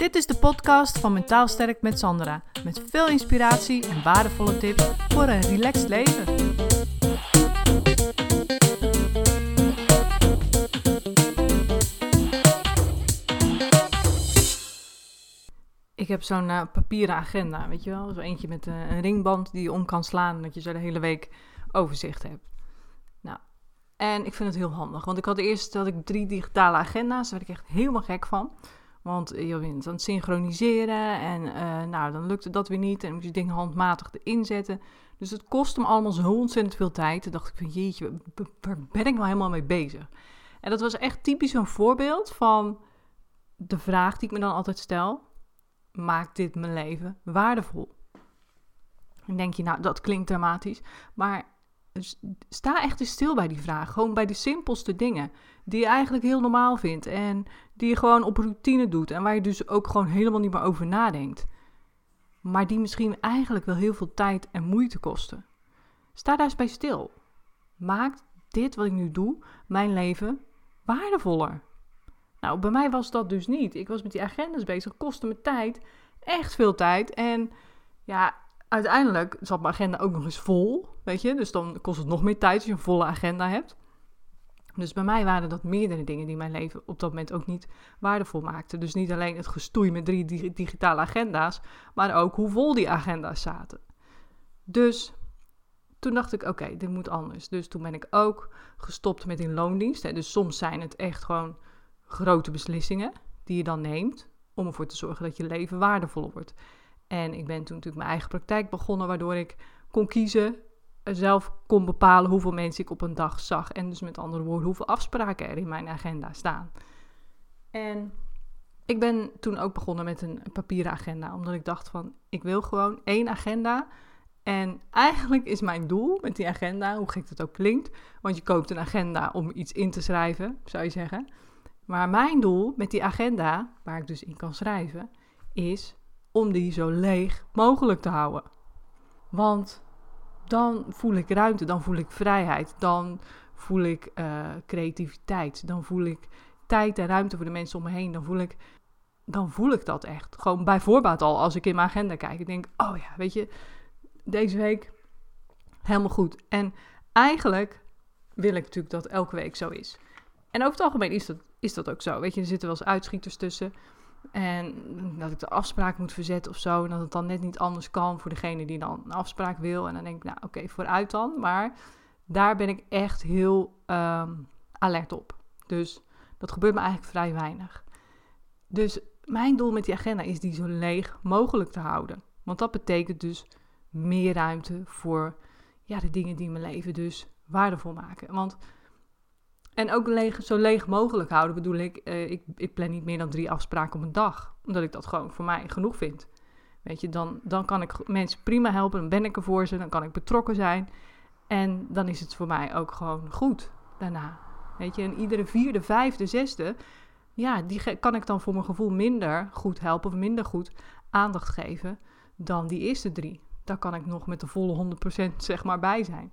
Dit is de podcast van Mentaal Sterk met Sandra. Met veel inspiratie en waardevolle tips voor een relaxed leven. Ik heb zo'n uh, papieren agenda, weet je wel? Zo eentje met uh, een ringband die je om kan slaan. Dat je zo de hele week overzicht hebt. Nou, en ik vind het heel handig. Want ik had eerst had ik drie digitale agenda's. Daar werd ik echt helemaal gek van. Want je bent aan het synchroniseren en uh, nou, dan lukte dat weer niet. En dan moet je dingen handmatig erin zetten. Dus het kost hem allemaal zo ontzettend veel tijd. Toen dacht ik van jeetje, waar ben ik nou helemaal mee bezig? En dat was echt typisch een voorbeeld van de vraag die ik me dan altijd stel. Maakt dit mijn leven waardevol? En denk je, nou, dat klinkt dramatisch. Maar sta echt eens stil bij die vraag. Gewoon bij de simpelste dingen. Die je eigenlijk heel normaal vindt. En die je gewoon op routine doet. En waar je dus ook gewoon helemaal niet meer over nadenkt. Maar die misschien eigenlijk wel heel veel tijd en moeite kosten. Sta daar eens bij stil. Maakt dit wat ik nu doe mijn leven waardevoller? Nou, bij mij was dat dus niet. Ik was met die agendas bezig, kostte me tijd, echt veel tijd. En ja, uiteindelijk zat mijn agenda ook nog eens vol, weet je. Dus dan kost het nog meer tijd als je een volle agenda hebt. Dus bij mij waren dat meerdere dingen die mijn leven op dat moment ook niet waardevol maakten. Dus niet alleen het gestoei met drie digitale agenda's, maar ook hoe vol die agenda's zaten. Dus toen dacht ik, oké, dit moet anders. Dus toen ben ik ook gestopt met in loondienst. Dus soms zijn het echt gewoon grote beslissingen die je dan neemt om ervoor te zorgen dat je leven waardevoller wordt. En ik ben toen natuurlijk mijn eigen praktijk begonnen, waardoor ik kon kiezen, zelf kon bepalen hoeveel mensen ik op een dag zag. En dus met andere woorden, hoeveel afspraken er in mijn agenda staan. En ik ben toen ook begonnen met een papieren agenda, omdat ik dacht van, ik wil gewoon één agenda. En eigenlijk is mijn doel met die agenda, hoe gek dat ook klinkt, want je koopt een agenda om iets in te schrijven, zou je zeggen. Maar mijn doel met die agenda, waar ik dus in kan schrijven, is om die zo leeg mogelijk te houden. Want dan voel ik ruimte, dan voel ik vrijheid, dan voel ik uh, creativiteit, dan voel ik tijd en ruimte voor de mensen om me heen. Dan voel ik, dan voel ik dat echt. Gewoon bijvoorbeeld al als ik in mijn agenda kijk. Ik denk, oh ja, weet je, deze week helemaal goed. En eigenlijk wil ik natuurlijk dat elke week zo is. En over het algemeen is dat, is dat ook zo. Weet je, er zitten wel eens uitschieters tussen. En dat ik de afspraak moet verzetten of zo. En dat het dan net niet anders kan voor degene die dan een afspraak wil. En dan denk ik, nou oké, vooruit dan. Maar daar ben ik echt heel ehm, alert op. Dus dat gebeurt me eigenlijk vrij weinig. Dus mijn doel met die agenda is die zo leeg mogelijk te houden. Want dat betekent dus meer ruimte voor ja, de dingen die mijn leven dus waardevol maken. Want en ook leeg, zo leeg mogelijk houden bedoel ik, uh, ik, ik plan niet meer dan drie afspraken op een dag. Omdat ik dat gewoon voor mij genoeg vind. Weet je, dan, dan kan ik mensen prima helpen, dan ben ik er voor ze, dan kan ik betrokken zijn. En dan is het voor mij ook gewoon goed daarna. Weet je, en iedere vierde, vijfde, zesde, ja, die kan ik dan voor mijn gevoel minder goed helpen of minder goed aandacht geven dan die eerste drie. Daar kan ik nog met de volle 100% zeg maar bij zijn.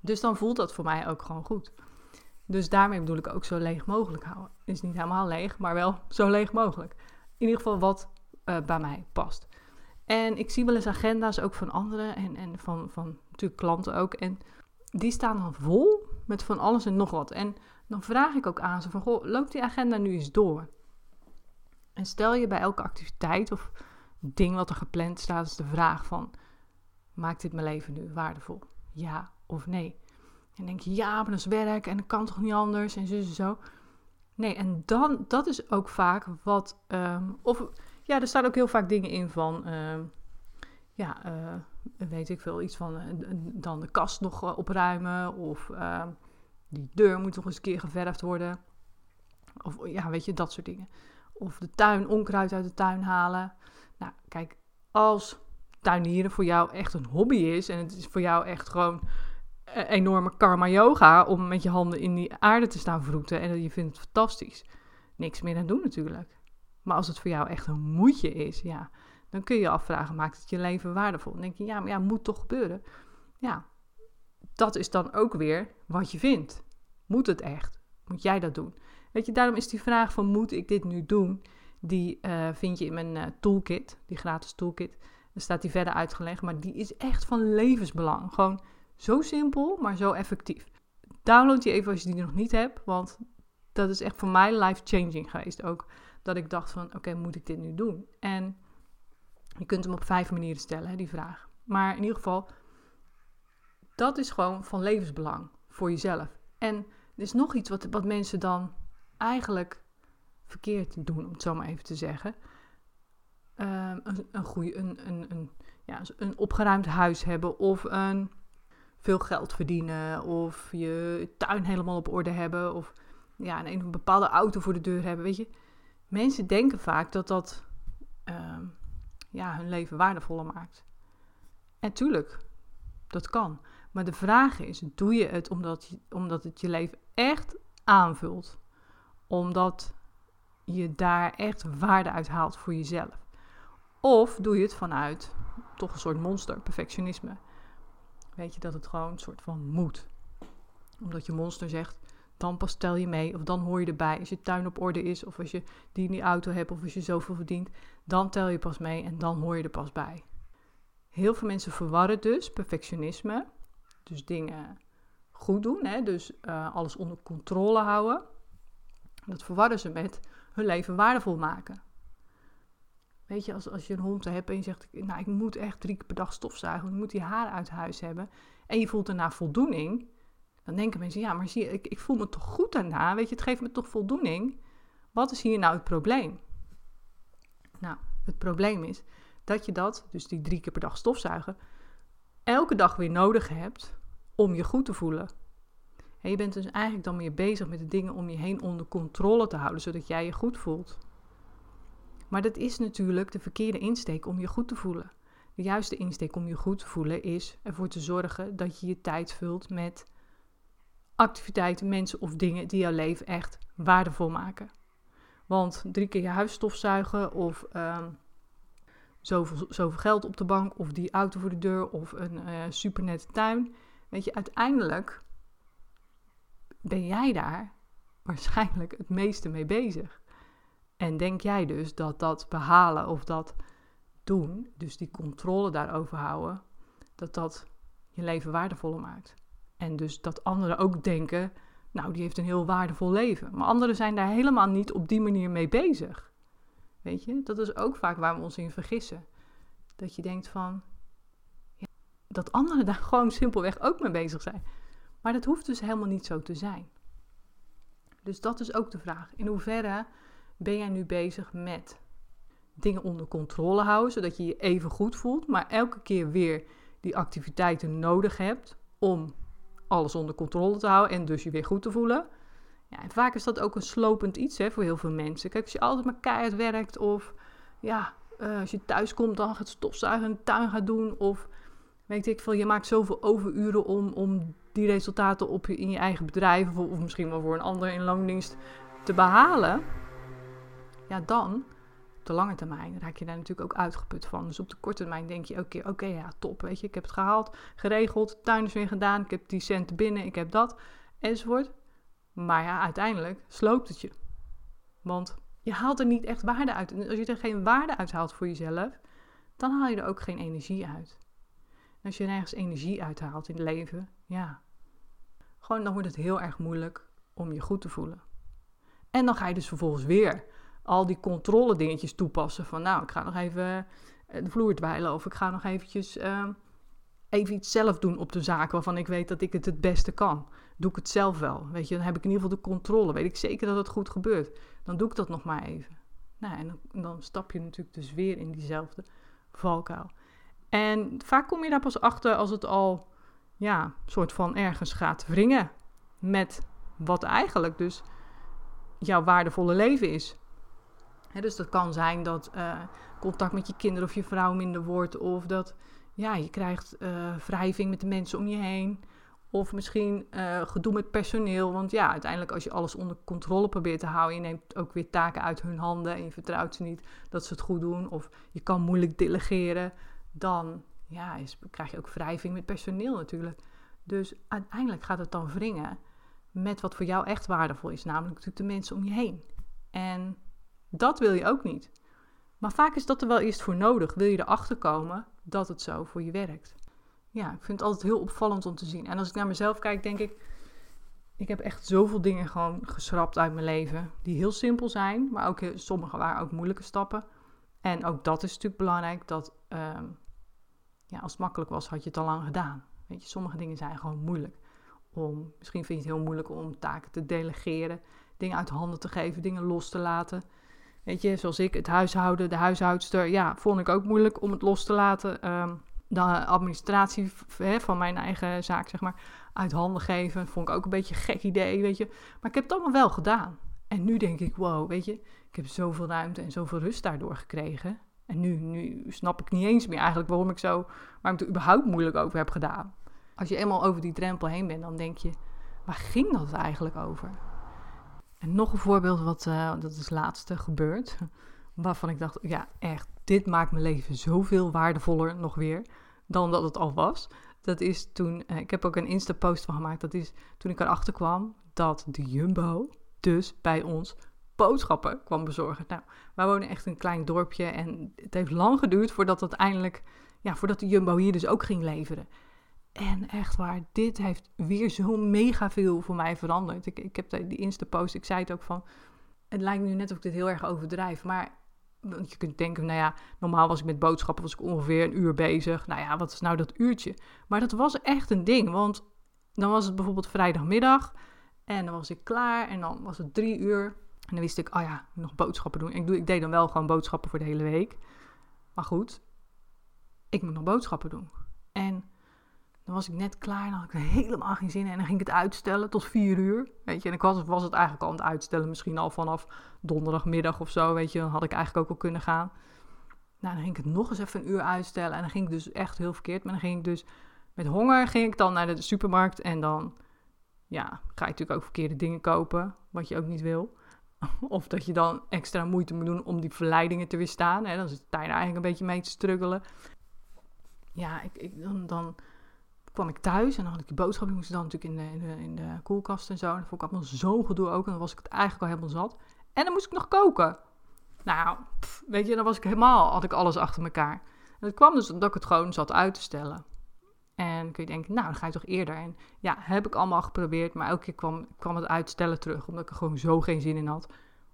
Dus dan voelt dat voor mij ook gewoon goed. Dus daarmee bedoel ik ook zo leeg mogelijk houden. Is niet helemaal leeg, maar wel zo leeg mogelijk. In ieder geval wat uh, bij mij past. En ik zie wel eens agenda's ook van anderen en, en van, van natuurlijk klanten ook. En die staan dan vol met van alles en nog wat. En dan vraag ik ook aan ze van, goh, loopt die agenda nu eens door? En stel je bij elke activiteit of ding wat er gepland staat, is de vraag van, maakt dit mijn leven nu waardevol? Ja of nee? En denk je, ja, maar dat is werk en dat kan toch niet anders en zo en zo. Nee, en dan, dat is ook vaak wat, um, of ja, er staan ook heel vaak dingen in van, uh, ja, uh, weet ik veel, iets van uh, dan de kast nog eh, opruimen of ehm, die deur moet nog eens een keer geverfd worden. Of ja, weet je, dat soort dingen. Of de tuin, onkruid uit de tuin halen. Nou, kijk, als tuinieren voor jou echt een hobby is en het is voor jou echt gewoon eh, enorme karma yoga om met je handen in die aarde te staan vroeten en je vindt het fantastisch. Niks meer aan doen natuurlijk. Maar als het voor jou echt een moedje is, ja, dan kun je je afvragen, maakt het je leven waardevol? Dan denk je, ja, maar ja, moet toch gebeuren? Ja, dat is dan ook weer wat je vindt. Moet het echt? Moet jij dat doen? Weet je, daarom is die vraag van moet ik dit nu doen? Die eh, vind je in mijn uh, toolkit, die gratis toolkit. Daar staat die verder uitgelegd, maar die is echt van levensbelang. Gewoon zo simpel, maar zo effectief. Download die even als je die nog niet hebt, want dat is echt voor mij life-changing geweest ook. Dat ik dacht van, oké, moet ik dit nu doen? En je kunt hem op vijf manieren stellen, hè, die vraag. Maar in ieder geval, dat is gewoon van levensbelang voor jezelf. En er is nog iets wat, wat mensen dan eigenlijk verkeerd doen, om het zo maar even te zeggen. Ehm, een, een, goede, een, een, een, ja, een opgeruimd huis hebben of een, veel geld verdienen of je tuin helemaal op orde hebben of ja, een, bepaalde auto voor de deur hebben. Weet je, mensen denken vaak dat dat ehm, ja, hun leven waardevoller maakt. En tuurlijk, dat kan. Maar de vraag is, doe je het omdat, je, omdat het je leven echt aanvult? Omdat je daar echt waarde uit haalt voor jezelf? Of doe je het vanuit toch een soort monster, perfectionisme? Weet je dat het gewoon een soort van moet. Omdat je monster zegt, dan pas tel je mee of dan hoor je erbij. Als je tuin op orde is of als je die in die auto hebt of als je zoveel verdient, dan tel je pas mee en dan hoor je er pas bij. Heel veel mensen verwarren dus perfectionisme, dus dingen goed doen, hè? dus uh, alles onder controle houden. Dat verwarren ze met hun leven waardevol maken. Weet je, als, als je een hond hebt en je zegt, nou ik moet echt drie keer per dag stofzuigen, ik moet die haren uit huis hebben. En je voelt daarna voldoening, dan denken mensen, ja, maar zie je, ik, ik voel me toch goed daarna, weet je, het geeft me toch voldoening. Wat is hier nou het probleem? Nou, het probleem is dat je dat, dus die drie keer per dag stofzuigen, elke dag weer nodig hebt om je goed te voelen. En je bent dus eigenlijk dan meer bezig met de dingen om je heen onder controle te houden, zodat jij je goed voelt. Maar dat is natuurlijk de verkeerde insteek om je goed te voelen. De juiste insteek om je goed te voelen is ervoor te zorgen dat je je tijd vult met activiteiten, mensen of dingen die jouw leven echt waardevol maken. Want drie keer je huis stofzuigen of uh, zoveel, zoveel geld op de bank of die auto voor de deur of een uh, supernette tuin. Weet je, uiteindelijk ben jij daar waarschijnlijk het meeste mee bezig. En denk jij dus dat dat behalen of dat doen, dus die controle daarover houden, dat dat je leven waardevoller maakt. En dus dat anderen ook denken, nou, die heeft een heel waardevol leven. Maar anderen zijn daar helemaal niet op die manier mee bezig. Weet je, dat is ook vaak waar we ons in vergissen. Dat je denkt van, dat anderen daar gewoon simpelweg ook mee bezig zijn. Maar dat hoeft dus helemaal niet zo te zijn. Dus dat is ook de vraag. In hoeverre ben jij nu bezig met dingen onder controle houden, zodat je je even goed voelt, maar elke keer weer die activiteiten nodig hebt om alles onder controle te houden en dus je weer goed te voelen. Ja, en vaak is dat ook een slopend iets hè, voor heel veel mensen. Kijk, als je altijd maar keihard werkt of ja, uh, als je thuis komt dan gaat stofzuigen de tuin gaat doen of weet ik veel, je maakt zoveel overuren om, om die resultaten op je, in je eigen bedrijf of, of misschien wel voor een ander in loondienst te behalen ja, dan op de lange termijn raak je daar natuurlijk ook uitgeput van. Dus op de korte termijn denk je, oké, oké, ja, top, weet je, ik heb het gehaald, geregeld, tuin is weer gedaan, ik heb die centen binnen, ik heb dat, enzovoort. Maar ja, uiteindelijk sloopt het je. Want je haalt er niet echt waarde uit. En als je er geen waarde uit haalt voor jezelf, dan haal je er ook geen energie uit. En als je nergens energie uithaalt in het leven, ja, gewoon dan wordt het heel erg moeilijk om je goed te voelen. En dan ga je dus vervolgens weer al die controle dingetjes toepassen. Van nou, ik ga nog even eh, de vloer dweilen of ik ga nog eventjes uh, even iets zelf doen op de zaak waarvan ik weet dat ik het het beste kan. Doe ik het zelf wel, weet je, dan heb ik in ieder geval de controle. Weet ik zeker dat het goed gebeurt. Dan doe ik dat nog maar even. Nou, en dan, dan stap je natuurlijk dus weer in diezelfde valkuil. En vaak kom je daar pas achter als het al, ja, soort van ergens gaat wringen met wat eigenlijk dus jouw waardevolle leven is dus dat kan zijn dat uh, contact met je kinderen of je vrouw minder wordt. Of dat ja, je krijgt uh, wrijving met de mensen om je heen. Of misschien uh, gedoe met personeel. Want ja, uiteindelijk als je alles onder controle probeert te houden... je neemt ook weer taken uit hun handen en je vertrouwt ze niet dat ze het goed doen... of je kan moeilijk delegeren, dan ja, krijg je ook wrijving met personeel natuurlijk. Dus uiteindelijk gaat het dan wringen met wat voor jou echt waardevol is. Namelijk natuurlijk de mensen om je heen. En Dat wil je ook niet. Maar vaak is dat er wel eerst voor nodig. Wil je erachter komen dat het zo voor je werkt. Ja, ik vind het altijd heel opvallend om te zien. En als ik naar mezelf kijk, denk ik, ik heb echt zoveel dingen gewoon geschrapt uit mijn leven. Die heel simpel zijn, maar ook sommige waren ook moeilijke stappen. En ook dat is natuurlijk belangrijk, dat ehm, ja, als het makkelijk was, had je het al lang gedaan. Weet je, sommige dingen zijn gewoon moeilijk. Om, misschien vind je het heel moeilijk om taken te delegeren, dingen uit handen te geven, dingen los te laten. Weet je, zoals ik, het huishouden, de huishoudster, ja, vond ik ook moeilijk om het los te laten. Um, de administratie van mijn eigen zaak, zeg maar, uit handen geven, vond ik ook een beetje een gek idee, weet je. Maar ik heb het allemaal wel gedaan. En nu denk ik, wow, weet je, ik heb zoveel ruimte en zoveel rust daardoor gekregen. En nu, nu snap ik niet eens meer eigenlijk waarom ik zo, waarom ik er überhaupt moeilijk over heb gedaan. Als je eenmaal over die drempel heen bent, dan denk je, waar ging dat eigenlijk over? En nog een voorbeeld, wat, uh, dat is laatste gebeurd, waarvan ik dacht, ja echt, dit maakt mijn leven zoveel waardevoller nog weer dan dat het al was. Dat is toen, uh, ik heb ook een Insta-post van gemaakt, dat is toen ik erachter kwam dat de Jumbo dus bij ons boodschappen kwam bezorgen. Nou, wij wonen echt een klein dorpje en het heeft lang geduurd voordat uiteindelijk, ja, voordat de Jumbo hier dus ook ging leveren. En echt waar, dit heeft weer zo mega veel voor mij veranderd. Ik, ik heb die Insta-post, ik zei het ook van, het lijkt nu net of ik dit heel erg overdrijf, maar want je kunt denken, nou ja, normaal was ik met boodschappen was ik ongeveer een uur bezig. Nou ja, wat is nou dat uurtje? Maar dat was echt een ding, want dan was het bijvoorbeeld vrijdagmiddag en dan was ik klaar en dan was het drie uur. En dan wist ik, oh ja, nog boodschappen doen. Ik, doe, ik deed dan wel gewoon boodschappen voor de hele week. Maar goed, ik moet nog boodschappen doen. En dan was ik net klaar en dan had ik er helemaal geen zin in. En dan ging ik het uitstellen tot vier uur. Weet je, en ik was, was het eigenlijk al aan het uitstellen. Misschien al vanaf donderdagmiddag of zo, weet je. Dan had ik eigenlijk ook al kunnen gaan. Nou, dan ging ik het nog eens even een uur uitstellen. En dan ging ik dus echt heel verkeerd. Maar dan ging ik dus met honger ging ik dan naar de supermarkt. En dan, ja, ga je natuurlijk ook verkeerde dingen kopen. Wat je ook niet wil. Of dat je dan extra moeite moet doen om die verleidingen te weerstaan. Hè? Dan zit je eigenlijk een beetje mee te struggelen. Ja, ik, ik, dan, dan kwam ik thuis en dan had ik die boodschap. Ik moest dan natuurlijk in de, in de, in de koelkast en zo. En dan vond ik allemaal zo gedoe ook. En dan was ik het eigenlijk al helemaal zat. En dan moest ik nog koken. Nou, weet je, dan was ik helemaal, had ik alles achter elkaar. En het kwam dus dat ik het gewoon zat uit te stellen. En kun je denken, nou, dan ga je toch eerder. En ja, heb ik allemaal geprobeerd. Maar elke keer kwam, kwam het uitstellen terug. Omdat ik er gewoon zo geen zin in had.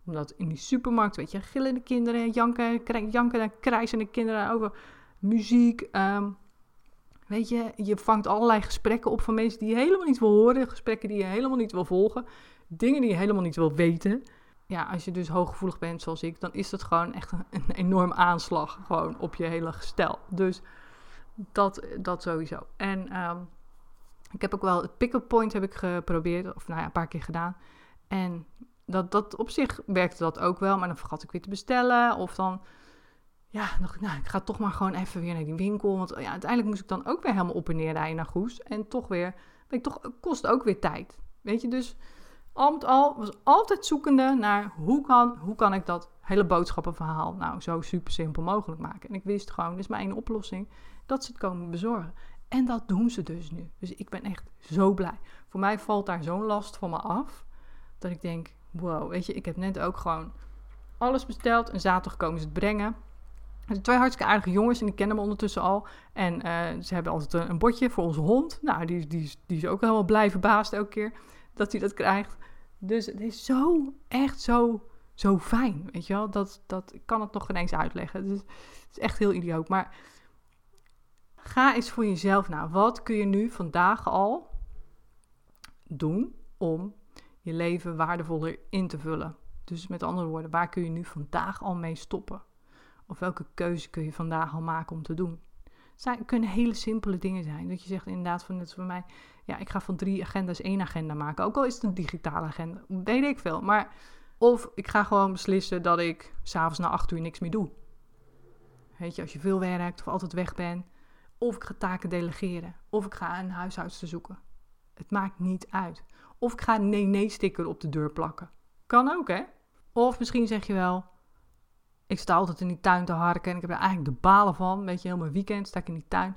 Omdat in die supermarkt, weet je, gillende kinderen, janken, janken en krijzende kinderen over muziek. Um, Weet je, je vangt allerlei gesprekken op van mensen die je helemaal niet wil horen, gesprekken die je helemaal niet wil volgen, dingen die je helemaal niet wil weten. Ja, als je dus hooggevoelig bent zoals ik, dan is dat gewoon echt een, een enorm aanslag gewoon op je hele gestel. Dus dat, dat sowieso. En um, ik heb ook wel het pick-up point heb ik geprobeerd, of nou ja, een paar keer gedaan. En dat, dat op zich werkte dat ook wel, maar dan vergat ik weer te bestellen. Of dan ja, ik, nou, ik ga toch maar gewoon even weer naar die winkel. Want ja, uiteindelijk moest ik dan ook weer helemaal op en neer rijden naar Goes. En toch weer, weet toch, kost ook weer tijd. Weet je, dus al met al was altijd zoekende naar hoe kan, hoe kan ik dat hele boodschappenverhaal nou zo super simpel mogelijk maken. En ik wist gewoon, dit is mijn ene oplossing, dat ze het komen bezorgen. En dat doen ze dus nu. Dus ik ben echt zo blij. Voor mij valt daar zo'n last van me af, dat ik denk, wow, weet je, ik heb net ook gewoon alles besteld en zaterdag komen ze het brengen. Zijn twee hartstikke aardige jongens en die kennen me ondertussen al. En uh, ze hebben altijd een, bordje voor onze hond. Nou, die, die, die is ook helemaal blij verbaasd elke keer dat hij dat krijgt. Dus het is zo, echt zo, zo fijn, weet je wel. Dat, dat, ik kan het nog geen eens uitleggen. Dus, het is echt heel idioot. Maar ga eens voor jezelf na. Wat kun je nu vandaag al doen om je leven waardevoller in te vullen? Dus met andere woorden, waar kun je nu vandaag al mee stoppen? Of welke keuze kun je vandaag al maken om te doen? Het kunnen hele simpele dingen zijn. Dat je zegt inderdaad van net voor mij, ja, ik ga van drie agenda's één agenda maken. Ook al is het een digitale agenda, weet ik veel. Maar of ik ga gewoon beslissen dat ik s'avonds na acht uur niks meer doe. Weet je, als je veel werkt of altijd weg bent. Of ik ga taken delegeren. Of ik ga een huishoudster zoeken. Het maakt niet uit. Of ik ga een nee-nee-sticker op de deur plakken. Kan ook, hè? Of misschien zeg je wel, ik sta altijd in die tuin te harken en ik heb er eigenlijk de balen van. Weet je, heel mijn weekend sta ik in die tuin.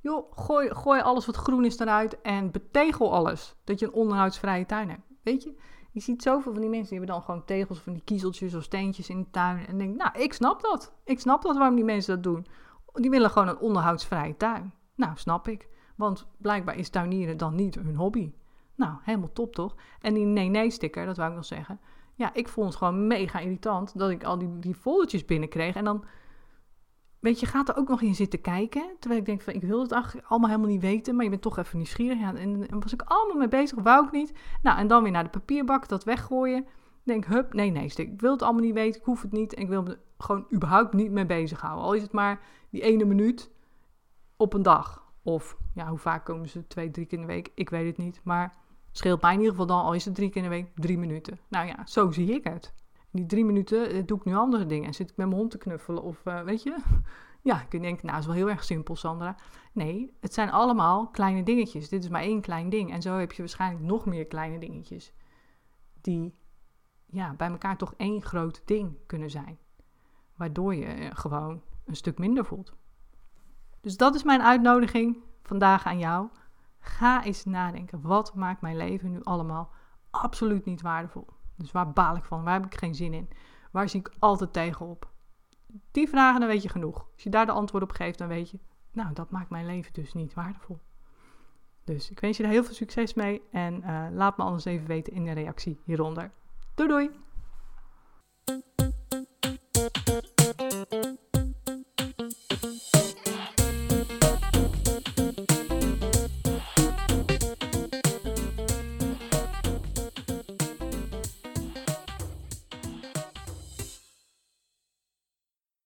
Joh, gooi, gooi alles wat groen is eruit en betegel alles. Dat je een onderhoudsvrije tuin hebt. Weet je, Je ziet zoveel van die mensen, die hebben dan gewoon tegels van die kiezeltjes of steentjes in de tuin. En denk, nou, ik snap dat. Ik snap dat waarom die mensen dat doen. Die willen gewoon een onderhoudsvrije tuin. Nou, snap ik. Want blijkbaar is tuinieren dan niet hun hobby. Nou, helemaal top toch? En die nee-nee-sticker, dat wou ik nog zeggen. Ja, ik vond het gewoon mega irritant dat ik al die, die foldertjes binnenkreeg. En dan, weet je, gaat er ook nog in zitten kijken. Terwijl ik denk van, ik wil het eigenlijk allemaal helemaal niet weten. Maar je bent toch even nieuwsgierig. Ja, en, en was ik allemaal mee bezig, wou ik niet. Nou, en dan weer naar de papierbak, dat weggooien. Denk, hup, nee, nee. Ik wil het allemaal niet weten, ik hoef het niet. En ik wil me gewoon überhaupt niet mee bezighouden. Al is het maar die ene minuut op een dag. Of, ja, hoe vaak komen ze? Twee, drie keer in de week? Ik weet het niet. Maar scheelt mij in ieder geval dan, al is het drie keer in de week, drie minuten. Nou ja, zo zie ik het. Die drie minuten eh, doe ik nu andere dingen. En zit ik met mijn hond te knuffelen of, uh, weet je... Ja, kun je denken, nou, is wel heel erg simpel, Sandra. Nee, het zijn allemaal kleine dingetjes. Dit is maar één klein ding. En zo heb je waarschijnlijk nog meer kleine dingetjes. Die ja, bij elkaar toch één groot ding kunnen zijn. Waardoor je eh, gewoon een stuk minder voelt. Dus dat is mijn uitnodiging vandaag aan jou. Ga eens nadenken. Wat maakt mijn leven nu allemaal absoluut niet waardevol? Dus waar baal ik van? Waar heb ik geen zin in? Waar zie ik altijd tegenop? Die vragen, dan weet je genoeg. Als je daar de antwoord op geeft, dan weet je, nou, dat maakt mijn leven dus niet waardevol. Dus ik wens je er heel veel succes mee en uh, laat me anders even weten in de reactie hieronder. Doei doei!